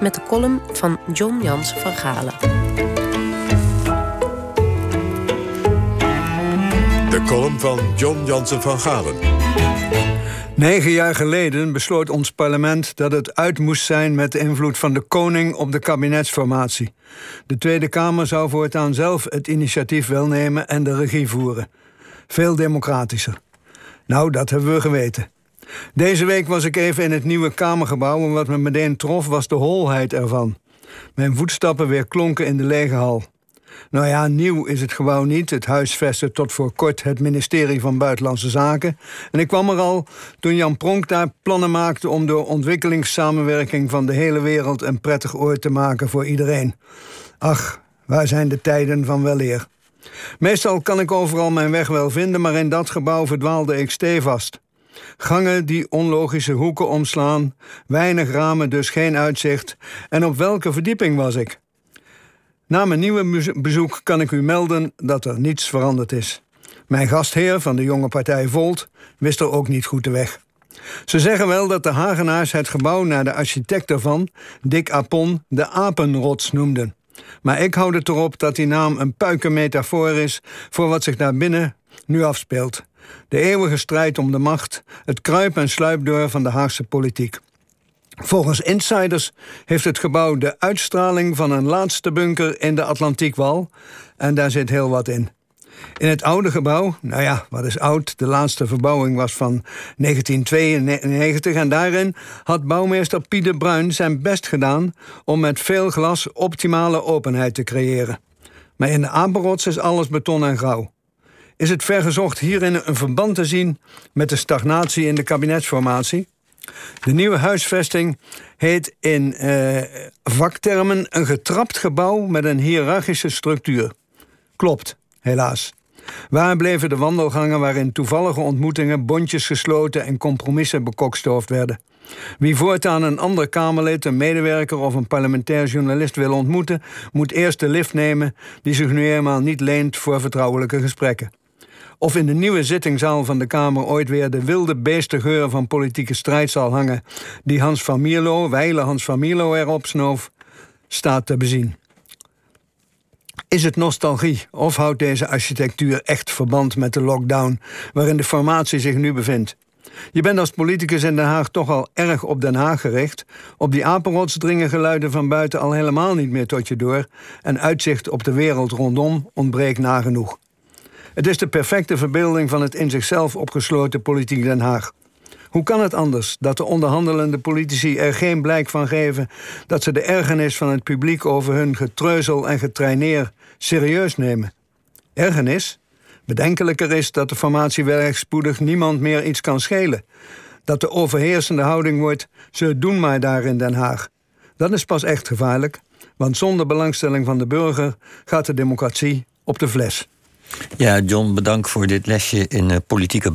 met de column van John Jansen van Galen. De column van John Jansen van Galen. Negen jaar geleden besloot ons parlement dat het uit moest zijn met de invloed van de koning op de kabinetsformatie. De Tweede Kamer zou voortaan zelf het initiatief wel nemen en de regie voeren. Veel democratischer. Nou, dat hebben we geweten. Deze week was ik even in het nieuwe Kamergebouw en wat me meteen trof was de holheid ervan. Mijn voetstappen weer klonken in de lege hal. Nou ja, nieuw is het gebouw niet. Het huisvestte tot voor kort het ministerie van Buitenlandse Zaken. En ik kwam er al toen Jan Pronk daar plannen maakte om door ontwikkelingssamenwerking van de hele wereld een prettig oord te maken voor iedereen. Ach, waar zijn de tijden van weleer? Meestal kan ik overal mijn weg wel vinden, maar in dat gebouw verdwaalde ik stevast. Gangen die onlogische hoeken omslaan, weinig ramen, dus geen uitzicht. En op welke verdieping was ik? Na mijn nieuwe bezoek kan ik u melden dat er niets veranderd is. Mijn gastheer van de jonge partij Volt wist er ook niet goed de weg. Ze zeggen wel dat de Hagenaars het gebouw naar de architect ervan, Dick Apon, de Apenrots noemden. Maar ik houd het erop dat die naam een puikenmetafoor is voor wat zich daar binnen nu afspeelt. De eeuwige strijd om de macht, het kruip- en sluipdoor van de Haagse politiek. Volgens insiders heeft het gebouw de uitstraling van een laatste bunker in de Atlantiekwal. En daar zit heel wat in. In het oude gebouw, nou ja, wat is oud? De laatste verbouwing was van 1992 en daarin had bouwmeester Pieter Bruin zijn best gedaan om met veel glas optimale openheid te creëren. Maar in de Apenrots is alles beton en grauw. Is het vergezocht hierin een verband te zien met de stagnatie in de kabinetsformatie? De nieuwe huisvesting heet in eh, vaktermen een getrapt gebouw met een hiërarchische structuur. Klopt, helaas. Waar bleven de wandelgangen waarin toevallige ontmoetingen, bondjes gesloten en compromissen bekokstoofd werden? Wie voortaan een ander Kamerlid, een medewerker of een parlementair journalist wil ontmoeten, moet eerst de lift nemen die zich nu eenmaal niet leent voor vertrouwelijke gesprekken. Of in de nieuwe zittingzaal van de Kamer ooit weer de wilde beestengeur van politieke strijd zal hangen, die Hans van Mierlo, wijle Hans van Mierlo erop snoof, staat te bezien. Is het nostalgie of houdt deze architectuur echt verband met de lockdown waarin de formatie zich nu bevindt? Je bent als politicus in Den Haag toch al erg op Den Haag gericht. Op die apenrots dringen geluiden van buiten al helemaal niet meer tot je door. En uitzicht op de wereld rondom ontbreekt nagenoeg. Het is de perfecte verbeelding van het in zichzelf opgesloten politiek Den Haag. Hoe kan het anders dat de onderhandelende politici er geen blijk van geven dat ze de ergernis van het publiek over hun getreuzel en getraineer serieus nemen? Ergernis? Bedenkelijker is dat de formatie wel spoedig niemand meer iets kan schelen. Dat de overheersende houding wordt: ze doen maar daar in Den Haag. Dat is pas echt gevaarlijk, want zonder belangstelling van de burger gaat de democratie op de fles. Ja, John, bedankt voor dit lesje in uh, politieke